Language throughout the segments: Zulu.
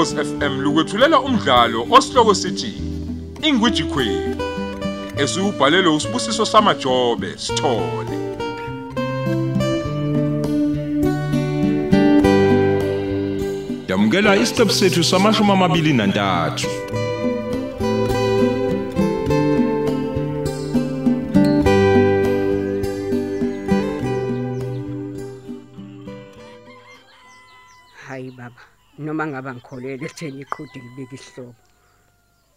Ukhozi FM lukwethulela umdlalo osihloko sithi Ingwiji Queen. Esubhalelwe usibusiso samajobe sithole. Damukela isiqebu sethu samashumi amabili nantathu. hayi baba noma ngaba ngikholelwe ekutheni iqhudi libika isihlobo.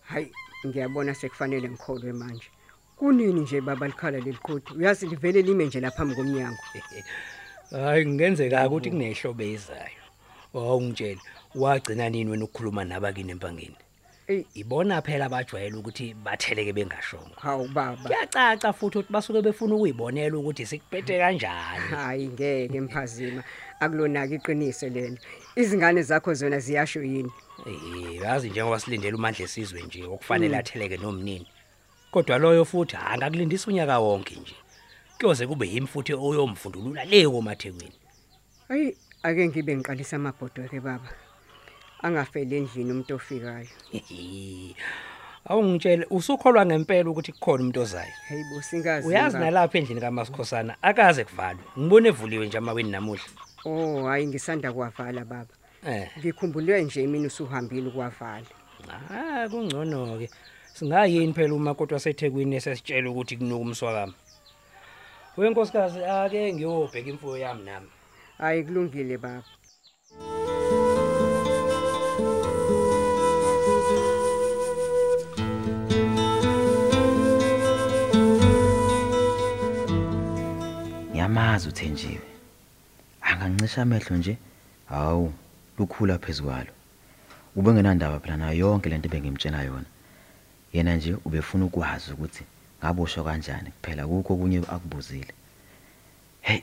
Hayi ngiyabona sekufanele ngikholwe manje. Kunini nje baba likhala leliqhudi uyazi livele lime nje lapha phambi komnyango. Hayi kungenzeka ukuthi kunehlobo ezayo. Wawungitshela wagcina nini wena ukukhuluma nabakini empangeni? eyi ibona phela abajwayele ukuthi batheleke bengashongo hawu baba. Kuyacaca futhi ukuthi basuke befuna ukuyibonela ukuthi sikuphethe kanjani. Hayi ngeke mphazima. Akulonaka iqiniso lelo izingane zakho zona ziyasho yini? Eh yazi njengoba silindele umandla esizwe nje okufanele atheleke nomnini. Kodwa loyo futhi angakulindisa unyaka wonke nje. Kuyoze kube yimi futhi oyomfundulula le komathekwini hayi ake ngibe ngiqalisa amabhodo ke baba. Angafeli endlini umuntu ofikayo. Awungitshele usukholwa ngempela ukuthi kukhona umuntu ozayo. Hayi bosingazi uyazi baba. nalapha endlini kaMasikhosana akaze kuvalwe. Ngibone evuliwe nje amaweni namuhla. Oh hayi ngisanda kuwavala baba. Eh. Ngikhumbulwe nje mina usuhambile ukwavala ah kungcono ke singayini phela uma kodwa sethekwini esesitshela ukuthi kunuka umswakama wenkosikazi ake ngiyobheka imfuyo yami nami. Hayi kulungile baba. Ngiyamazi uthenjiwe. Angancisha amehlo nje. Hawu, lukhula phezukalo. Ubengenandaba phela nayo yonke lento bengimtshela yona. Yena nje ubefuna ukwazi ukuthi ngaboshwa kanjani kuphela kukho kunye akubuzile. Hey,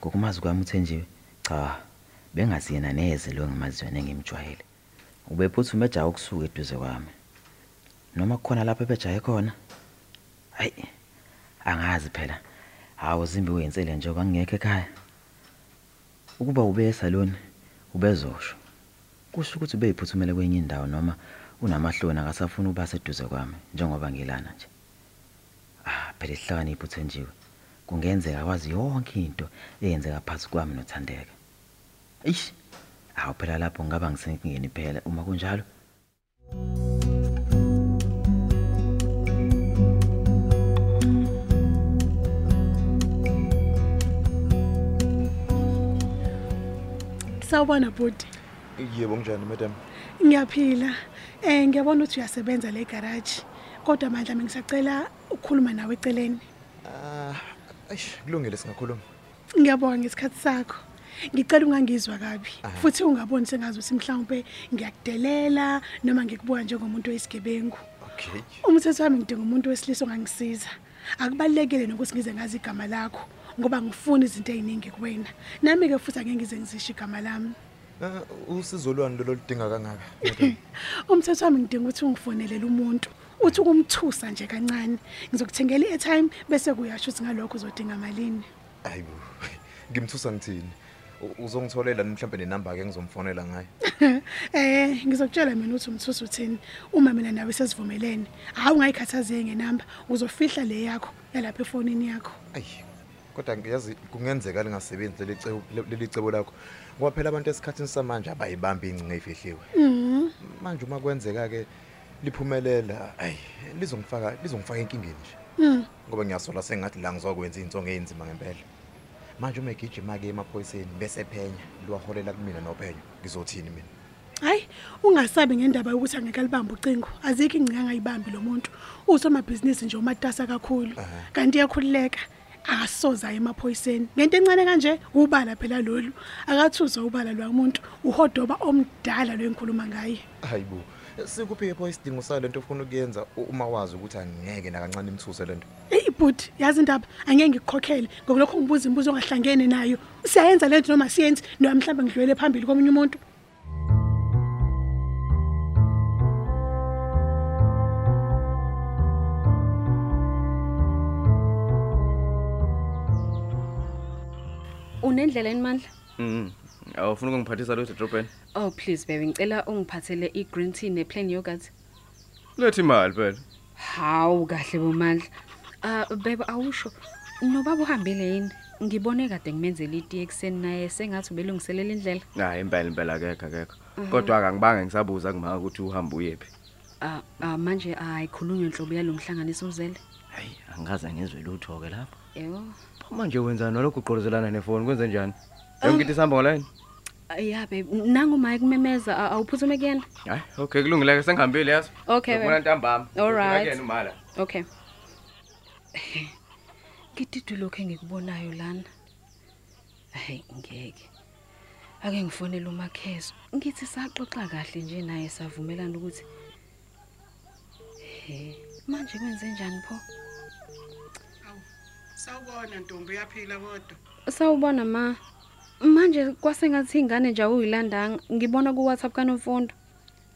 ngokumazi kwami uthenjiwe. Cha, bengazi yena neze lo ngimaziwe nengimjwayele. Ubephuthume ejaha ukusuka eduze kwami. Noma kukhona lapha ebejaye khona. Hayi, angazi phela. Hawu zimbi wensele nje kwangekho ekhaya. Ukuba ube esaloni ubezosho. Kusho ukuthi ubeyiphuthumele kwenye indawo noma unamahloni akasafuna uba seduze kwami njengoba ngilana nje. Ah, phela ihlakanipho uthenjiwe. Kungenzeka kwazi yonke into eyenzeka phansi kwami nothandeka. Eish. Hawu phela lapho ngaba ngisenkingeni phela uma kunjalo. Sawubona bhuti. Yebo kunjani madam? Ngiyaphila. Eh ngiyabona ukuthi uyasebenza le garage. Kodwa manje mina ngisacela ukukhuluma nawe eceleni. Ah, eish, kulungile singakhuluma. Ngiyabonga ngesikhathi sakho. Ngicela ungangizwa kabi. Futhi ungaboni sengazi ukuthi mhlawumbe ngiyakudelela noma ngikubuka njengomuntu oyisigebengu. Okay. Umthetho wami ngidinga umuntu wesilisa ongangisiza. Akubalekile nokuthi ngize ngazi igama lakho ngoba ngifuna izinto eziningi kuwena. Nami ke futhi angeke ngize ngizisho igama lami. Ah, usizo lwani lolo lidinga kangaka? Madam. Umthetho wami ngidinga ukuthi ungifonelele umuntu uthi ukumthusa nje kancane ngizokuthengela i-airtime bese kuyasho ukuthi ngalokho uzodinga malini Hayibo. Ngimthusa ngithini? U- Uzongitholela mhlawumbe nenamba ke ngizomfonela ngayo. eh ngizokutshela mina ukuthi umthusa uthini uma mina nawe sesivumelene hawu ngayikhathazeke ngenamba uzofihla le yakho yalapha efonini yakho Ayi. Kodwa ngiyazi kungenzeka lingasebenzi leli cebo leli cebo lakho. Ngoba phela abantu esikhathini samanje abayibambi ingcinga ezifihliwe. mhm. Manje uma kwenzeka ke liphumelela, ayi lizongifaka lizongifaka enkingeni nje. mhm ngoba ngiyasola sengathi la ngizokwenza izinto ngezima ngempela. Manje uma egijima ke emaphoyiseni bese phenya liwaholela kumina nophenyo ngizothini mina? Hayi ungasabi ngendaba yokuthi angeke alibambe ucingo. Azikho ingcinga angayibambi lo muntu. Usomabhizinisi nje umatasa kakhulu. Kanti iyakhululeka. Akasoza aye emaphoyiseni. Ngento encane kanje ubala phela lolu. Akathuza ubala lwamuntu uhodoba omdala lo enkhuluma ngaye. Hayibo sikuphi ke pho isidingo salento ofuna ukuyenza? U- uma wazi ukuthi angeke nakancane imthuse lento Hey bhuti, yazi indaba angeke ngikukhokhele ngokulokho ngibuza imibuzo ongahlangene nayo. Siyayenza lento noma siyenzi noma mhlawumbe ngidlulele phambili komunye umuntu. Unendlela enimandla Mhm. awufuna ukungiphathisa lutho edrobheni Oh please baby ngicela ungiphathele i-green tea ne-plain yogurt. letha imali phela Hawu kahle bomandla. Ah baby awusho nobaba uhambile yini? Ngibone kade ngimenzele itiye ekseni naye sengathi ubelungiselela indlela. hayi impela impela akekho akekho kodwa akangibange ngisabuza kumaka ukuthi uhamba uyephi Ah ah, manje ayikhulunywe inhlobo yalomhlanganiso uzele. hayi angikaze ngizwe lutho ke lapho Yebo. Pho manje wenzani nalokho uqholozelana nefoni kwenze njani yonke isihamba ngoline Ah, Yeah baby nangu maye kumemeza a- awuphuthume kuyena. hayi okay kulungile ke sengihambile yazi Okay Ngibona baby. ntambama All right. Ngiyakuyena umala Okay. Ngididwe lokho engikubonayo lana. Hayi ngeke. Ake ngifonele uMakhezo. Ngithi saxoxa kahle nje naye savumelana ukuthi he manje kwenze njani pho? Sawubona ntombi uyaphila kodwa. Sawubona ma. Manje kwasengathi ingane nje awuyilandanga. Ngibona ku WhatsApp kaNomfundo.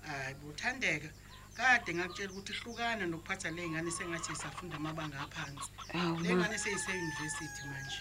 Hayi buthandeka. Kade ngakutshela ukuthi hlukana nokuphatha lezingane sengathi isafunda amabanga aphansi. Awu ma. Lengane seyise university manje.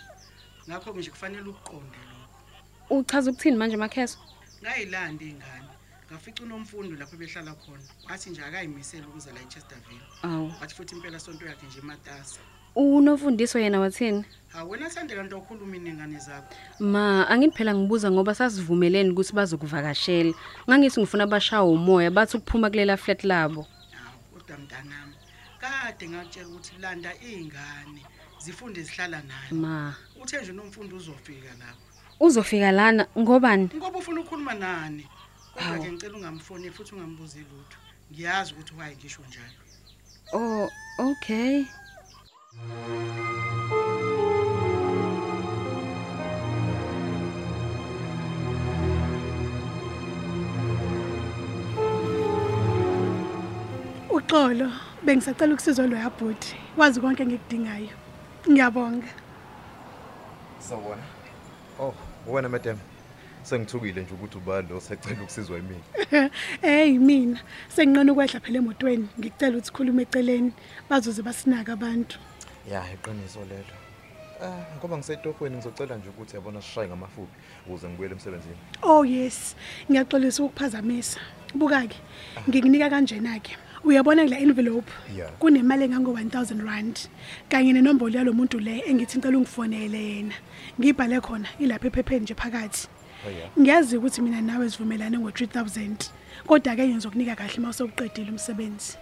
Ngakho nje kufanele ukuqonde lokho. Uchaza ukuthini manje Makhezo? Ngayilanda ingane. Ngafica unomfundo lapho behlala khona. Wathi nje akayimisela ukuza la eChesterville. Awu. Wathi futhi impela sonto yakhe nje ematasa. Unofundiso yena wathini? Ha wena Thandeka nto okhuluma inengane zakho. Ma, angithi phela ngibuza ngoba sasivumelene ukuthi bazokuvakashela. Ngangithi ngifuna abashawa umoya bathi ukuphuma kulela flat labo. Hawu kodwa mntanami. Kade ngakutshela ukuthi landa izingane zifunde zihlala nani. Ma, Uthe nje unomfundo uzofika lapho. uzofika lana ngobani? Ngoba ufuna ukukhuluma nani? Kodwa Hawu. ke ngicela ungamfoneli futhi ungambuzi lutho. Ngiyazi ukuthi why ngisho njalo. Oh, okay. Uxolo, bengisacela ukusizwa lo yabhudi. Wazi konke engikudingayo. Ngiyabonga. Sawubona. Oh, wena madam. Sengithukile nje ukuthi ubani lo secela ukusizwa yimina. Hey mina, senginqona ukwehla phela emotweni. Ngikucela ukuthi khuluma eceleni bazoze basinaka abantu. Ya, iqiniso lelo. Ah, ngoba ngisetofweni ngizocela nje ukuthi yabona sishaye ngamafuphi ukuze ngibuyele emsebenzini. Oh yes, ngiyaxolisa ukuphazamisa. Buka ke, ngikunika kanjena ke. Uyabona kule envelope Yeah. kunemali engango 1000 rand kanye nenombolo yalomuntu le engithi ngicela ungifonele yena. Ngibhale khona ilapha ephepheni nje phakathi. Oh yeah. Ngiyazi ukuthi mina nawe sivumelane ngo3000 kodwa ke ngizokunika kahle mawusokuqedile umsebenzi.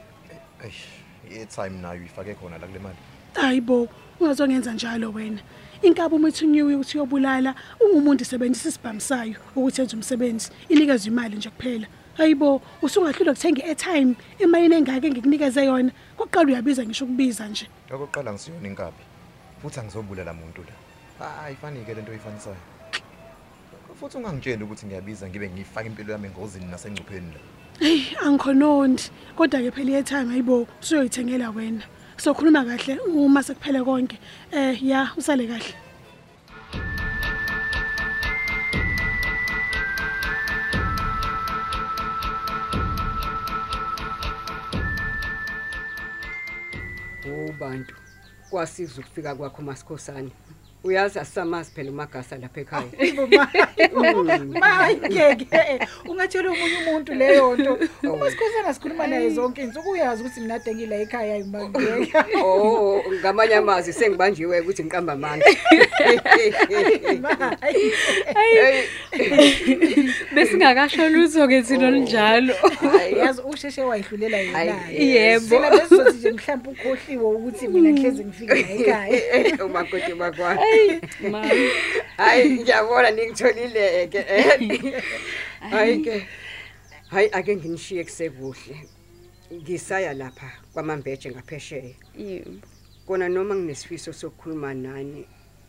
Eish, i-time nayo ifake khona la kule mali. Hayibo, ungazongenza njalo wena. Inkaba uma ithinyiwe ukuthi uyobulala, ungumuntu isebenzisa isibhamsayo ukuthi enze umsebenzi, inikezwe imali nje kuphela. Hayibo, usungahlula kuthenga i-airtime emayini engake ngikunikeze yona. Kokuqala uyabiza ngisho ukubiza nje. Okokuqala ngisiyona inkabi. Futhi angizobulala umuntu la. Hayi fani ke lento oyifanisayo. Futhi ungangitsheli ukuthi ngiyabiza ngibe ngifaka impilo yami engozini nasengcupheni la. Hey, angikhonondi. Kodwa ke phela i-airtime hayibo, usuyoyithengela wena. Sokhuluma kahle uma sekuphele konke. Eh, ya, usale kahle. ubantu kwasiza ukufika kwakho masikhosana uyazi asamazi phela umagasa lapha ekhaya. Hayi ngeke ungatshela umunye umuntu leyo nto. Uma sikhosana sikhuluma naye zonke insuku uyazi ukuthi mina ade ngila ekhaya ayimangeke. oh ngamanye amazwi sengibanjiwe ukuthi ngiqamba amandla. Hey, Besingakasho lutho ke thina linjalo. Yazi usheshe wayihlulela yena. Hayi, yebo. Sina besizothi nje mhlawumbe ukhohliwe ukuthi mina ngihleze ngifike la ekhaya. umakoti bakwana Ma, hayi ngiyabona ningitholileke hayi ke hayi ake nginishiye kusekuhle ngisaya lapha kwamambeje ngaphesheya yebo. kona noma nginesifiso sokukhuluma nani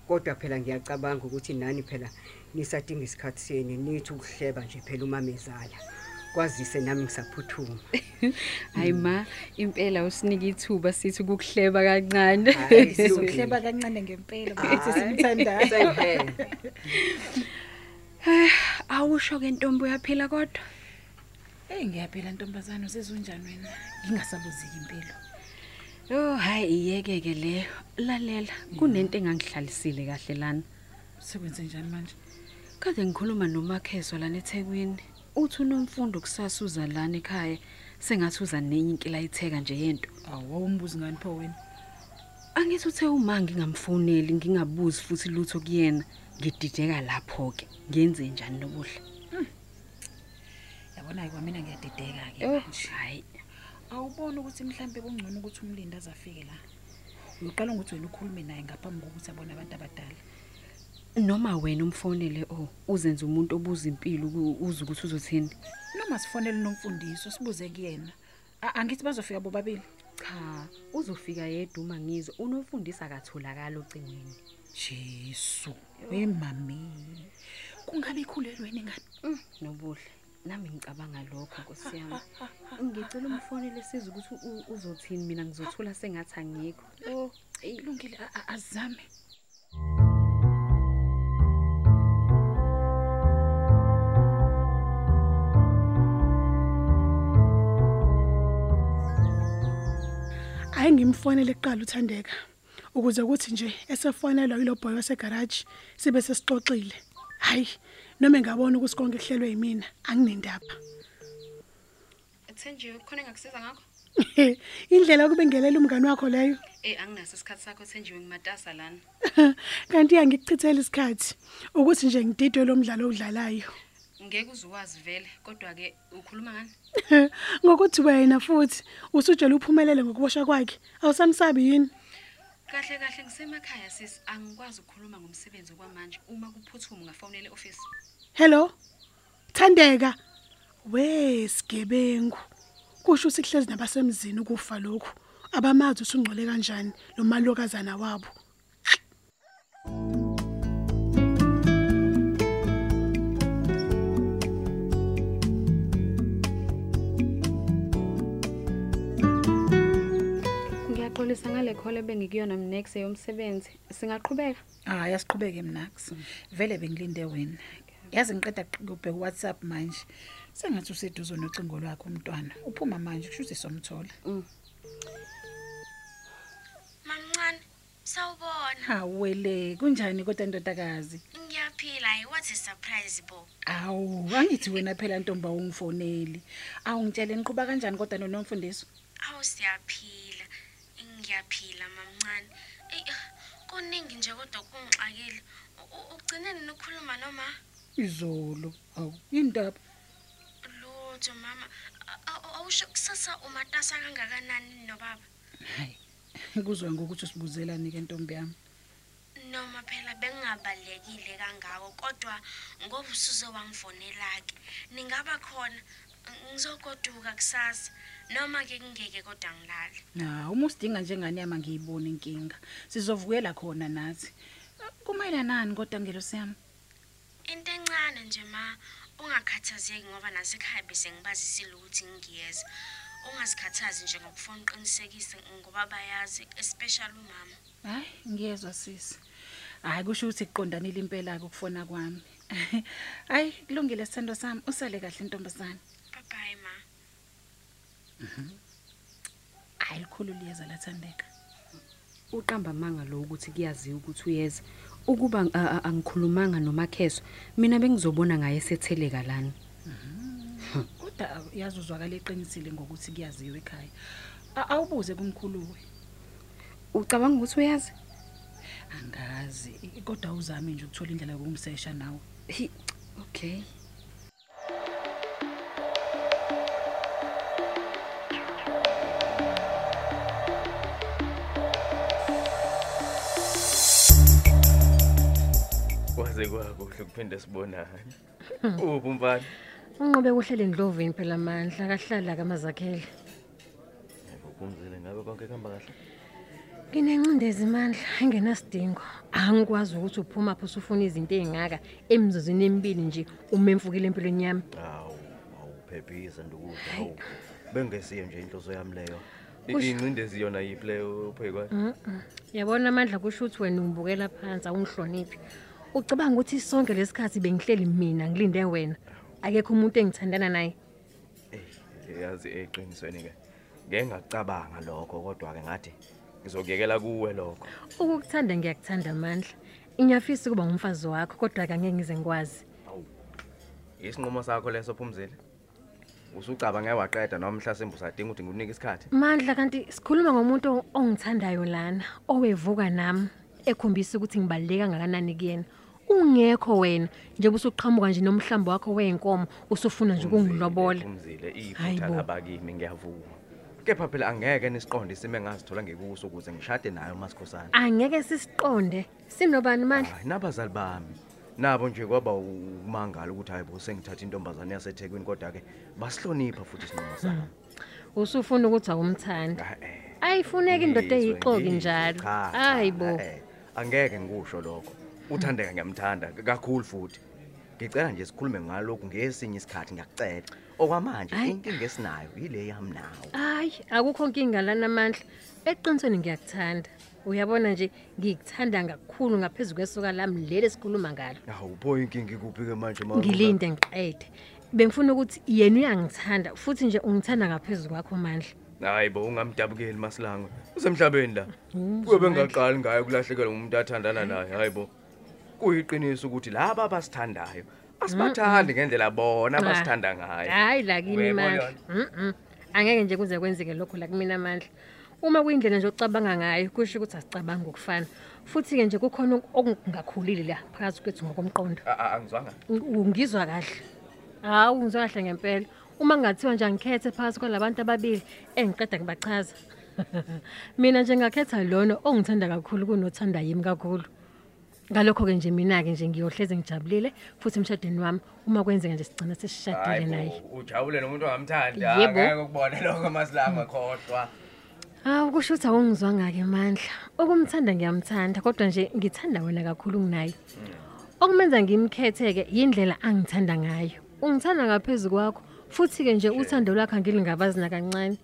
kodwa phela ngiyacabanga ukuthi nani phela nisadinga isikhathi seni nithi ukuhleba nje phela umamezala kwazise nami ngisaphuthuma Hayi ma, impela usinike ithuba sithi ukuhleba kancane. Hayi, Sizohleba kancane ngempela ukuthi simthandayo. Sengihele. Awusho ke ntombi uyaphila kodwa. Hey ngiyaphela ntombazana usezunjani wena? Ngingasabuziki impilo. Oh hayi iyeke ke leyo. Lalela, kunento engangihlalisile kahle lana. Sekwenze njani manje? Kade ngikhuluma noMakhezo lana eThekwini. Uthi unomfundo kusasa uza lana ekhaya. Sengathi uza nenye inkila itheka nje yento. awawumbuzi ngani pho wena Angithi uthe uma ngingamfoneli ngingabuzi futhi lutho kuyena. Ngidideka lapho ke. Ngenze njani nobuhle? yabona kwamina ngiyadideka ke Oh, manje hayi. awuboni ukuthi mhlambe kungcono ukuthi umlindi azafike la uyoqala ngokuthi wena ukhulume naye ngaphambi kokuthi abone abantu abadala Noma wena umfonele oh uzenze umuntu obuza impilo ku- uze ukuthi uzothini. noma sifonele nomfundiso sibuze kuyena A- angithi bazofika bobabili Cha, uzofika yedwa uma ngizwe unofundisa akatholakala ocingweni. jesu wemami kungabe ikhulelweni ngani Mm, nobuhle. Nami ngicabanga lokho Nkosi yami. Ngicela umfonele size ukuthi u- uzothini mina ngizothula sengathi angikho. Oh, eyi kulungile a- a- azame hayi ngimfonele kuqala uthandeka ukuze ukuthi nje esefonelwa yilo boy wasegarage sibe sesixoxile hayi noma ngabona ukuthi konke kuhlelwe yimina anginendaba Thenjiwe khona engakusiza ngakho? indlela kubengelela umngani wakho leyo Eh anginaso isikhathi sakho Thenjiwe ngimatasa lana. kanti angikuchithela isikhathi ukuthi nje ngididwe lo mdlalo odlalayo Ngeke uzuwazi vele kodwa ke ukhuluma ngani? ngokuthi wena futhi usujela uphumelele ngokuboshwa kwakhe. Awusamsabi yini? Kahle kahle. Ngisemakhaya sis. Angikwazi ukukhuluma ngomsebenzi kwamanje uma kuphuthuma ngafonela eoffice. hello? Thandeka. Wesigebengu kusho ukuthi kuhlezi nabasemzini ukufa lokhu. Abamazi usungcole kanjani lo malokazana wabo. Ngiyaxolisa ngale call ebengikuyona mnex yomsebenzi. Singaqhubeka? hayi asiqhubeke mnax vele bengilinde wena yazi ngiqeda kubheka WhatsApp manje sengathi useduze nocingo lwakho umntwana uphuma manje kusho ukuthi somthola Mamncane, sawubona. hawele kunjani kodwa ndodakazi Ngiyaphila, hayi what a surprise bo. awu angithi wena phela ntomba ungifoneli awungitshele niqhuba kanjani kodwa nonomfundiso Awu siyaphila. Ngiyaphila mamncane. Ey kuningi nje kodwa kungixakile. U- u- Ugcineni nokhuluma noma izolo awu indaba lutho mama. A- a- Awusho kusasa umatasa kangakanani nobaba? hayi kuzwa ngokuthi usibuzelani ke ntombi yami Noma phela bengingabalekile kangako kodwa ngoba usuze wangifonela ke. Ningaba khona ngizogoduka kusasa. Noma ke kungeke kodwa ngilale. na uma usidinga njengani yama ngiyibona inkinga? Sizovukela khona nathi. Kumayela nani kodwa ngelo siyami? Into encane nje ma ungakhathazeki ngoba nasekhaya bese ngibazisile ukuthi ngiyeza. Ungazikhathazi nje ngokufuna uqinisekise ngoba bayazi especially umama. hayi ngiyezwa sisi. Hayi kusho ukuthi kuqondanile impela ukufona kwami. Hayi kulungile sithando sami. Usale kahle ntombazana Bye bye ma. hayi likhulu liyeza lathandeka Uqamba manga lo ukuthi kuyaziwa ukuthi uyeza. Ukuba a- a- angikhulumanga noMakheso, mina bengizobona ngaye setheleka lana. kodwa yazi uzwakala eqinisile ngokuthi kuyaziwa ekhaya A- awubuze kumkhuluwe Ucabanga ukuthi uyazi? angazi i- kodwa uzame nje ukuthola indlela yokumsesha nawe Hi, Okay. Kwaze kwakuhle kuphinde sibonane. Uphi umfana? Unqobe kuhlele ndlovini phela amandla kahlala kamazakhele. Ukumzile ngabe konke kuhamba kahle? Nginencindezi mandla engenasidingo. Angikwazi ukuthi uphuma pho usufuna izinto ezingaka emzuzwini emibili nje umemfukile empilweni yami. Hawu, awuphephisa ndukudla. Hawu. Bengesiyo nje inhloso yami leyo. Kusho- Incindezi yona yipi leyo uphekwa? Mhm. Yabona amandla kusho ukuthi wena ungibukela phansi awungihloniphi. Ucabanga ukuthi sonke lesikhathi bengihleli mina ngilinde wena. Akekho umuntu engithandana naye. Yazi eqinisweni ke. Ngeke ngacabanga lokho kodwa ke ngathi ngizokuyekela kuwe lokho. Ukukuthanda ngiyakuthanda amandla. Inyafisa ukuba ngumfazi wakho kodwa ke angeke ngize ngikwazi. isinqumo sakho leso phumzile usucaba ngeke waqeda noma mhlasimbe usadinga ukuthi ngikunike isikhathi Mandla kanti sikhuluma ngomuntu ongithandayo lana owevuka nami ekhombisa ukuthi ngibaleka ngakanani kuyena. Ungekho wena njengoba usuqhamuka nje nomhlambo wakho weenkomo usufuna nje ukungilobola. phumzile iphutha Hayibo. labakimi ngiyavuma kepha phela angeke nisiqonde isimo engazithola ngekuso ukuze ngishade nayo masikhosana Angeke sisiqonde. Sinobani mandla? hayi nabazali bami nabo nje kwaba umangala ukuthi hayibo sengithatha intombazane yaseThekwini kodwa ke basihlonipha futhi isinqumo sami Usufuna ukuthi awumthandi. eh, Ayifuneki indoda ngizwe, eyiqoki ngizwe, njalo. cha, cha, Hayibo. eh, eh, angeke ngikusho lokho uthandeka ngiyamthanda kakhulu futhi ngicela nje sikhulume ngalokhu ngesinye isikhathi ngiyakucela okwamanje inkinga esinayo yile yami nawo Hayi, akukho nkinga lana amandla. Eqinisweni ngiyakuthanda. Uyabona nje ngikuthanda kakhulu ngaphezulu kwesoka lami leli esikhuluma ngalo. hawu pho inkinga ikuphi ke manje mama? Ngilinde ngiqede. Bengifuna ukuthi yena uyangithanda futhi nje ungithanda ngaphezulu kwakho mandla. hayi bo ungamdabukeli masilanga usemhlabeni la Mm, kube Mandla. ngaqali ngaye kulahlekelwa umuntu athandana naye hayi bo kuyiqiniso ukuthi laba abasithandayo asibathandi ngendlela bona Ah, abasithanda ngayo Hayi la kimi Uyayibona mandla. Mhm. Angeke nje kuze kwenzeke lokho la kumina amandla. Uma kuyindlela nje ocabanga ngayo kusho ukuthi asicabanga ukufana. Futhi ke nje kukhona okungakhulile la phakathi kwethu ngokomqondo. Ah, ah, angizwanga Ungizwa kahle. Hawu ngizwa kahle ngempela. Uma ngathiwa nje angikhethe phakathi kwalabantu ababili engiqeda ngibachaza. Mina nje ngakhetha lona ongithanda kakhulu kunothanda yimi kakhulu. Ngalokho ke nje mina ke nje ngiyohleze ngijabulile futhi emshadweni wami uma kwenzeka nje sigcina sesishadile hayi naye. bo ujabule nomuntu ongamthandi Yebo. angeke ukubone lokho masilanga khohlwa Hawu kusho ukuthi awungizwanga ke mandla. Ukumthanda ngiyamthanda kodwa nje ngithanda wena kakhulu kunaye. Okumenza ngimkhetheke yindlela angithanda ngayo. Ungithanda ngaphezulu kwakho futhi ke nje uthando lwakhe angilingabazi nakancane.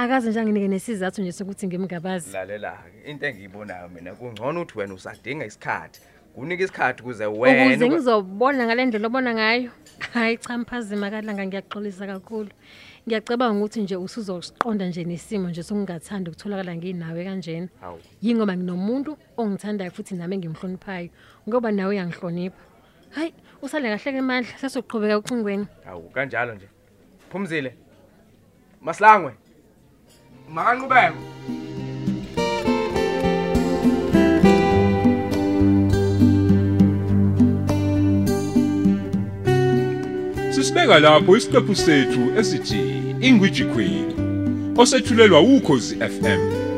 Akaze nje anginike nesizathu nje sokuthi ngimgabazi. lalela ke into engiyibonayo mina kungcono ukuthi wena usadinga isikhathi kunika isikhathi kuze wena Ukuze ngizobona ngalendlela obona ngayo. Hayi cha mphazima kalanga ngiyaxolisa kakhulu. Ngiyacabanga ukuthi nje usuzosiqonda nje nesimo nje sokungathanda ukutholakala nginawe kanjena. Hawu. Yingoba nginomuntu ongithandayo futhi nami ngimhloniphayo ngoba nawe uyangihlonipha. Hayi, usale kahle ke mandla sesoqhubeka ucingweni. hawu kanjalo nje phumzile masilangwe makanqubeko Sisibeka lapho isiqephu sethu esithi Ingwiji Queen osethulelwa ukhozi FM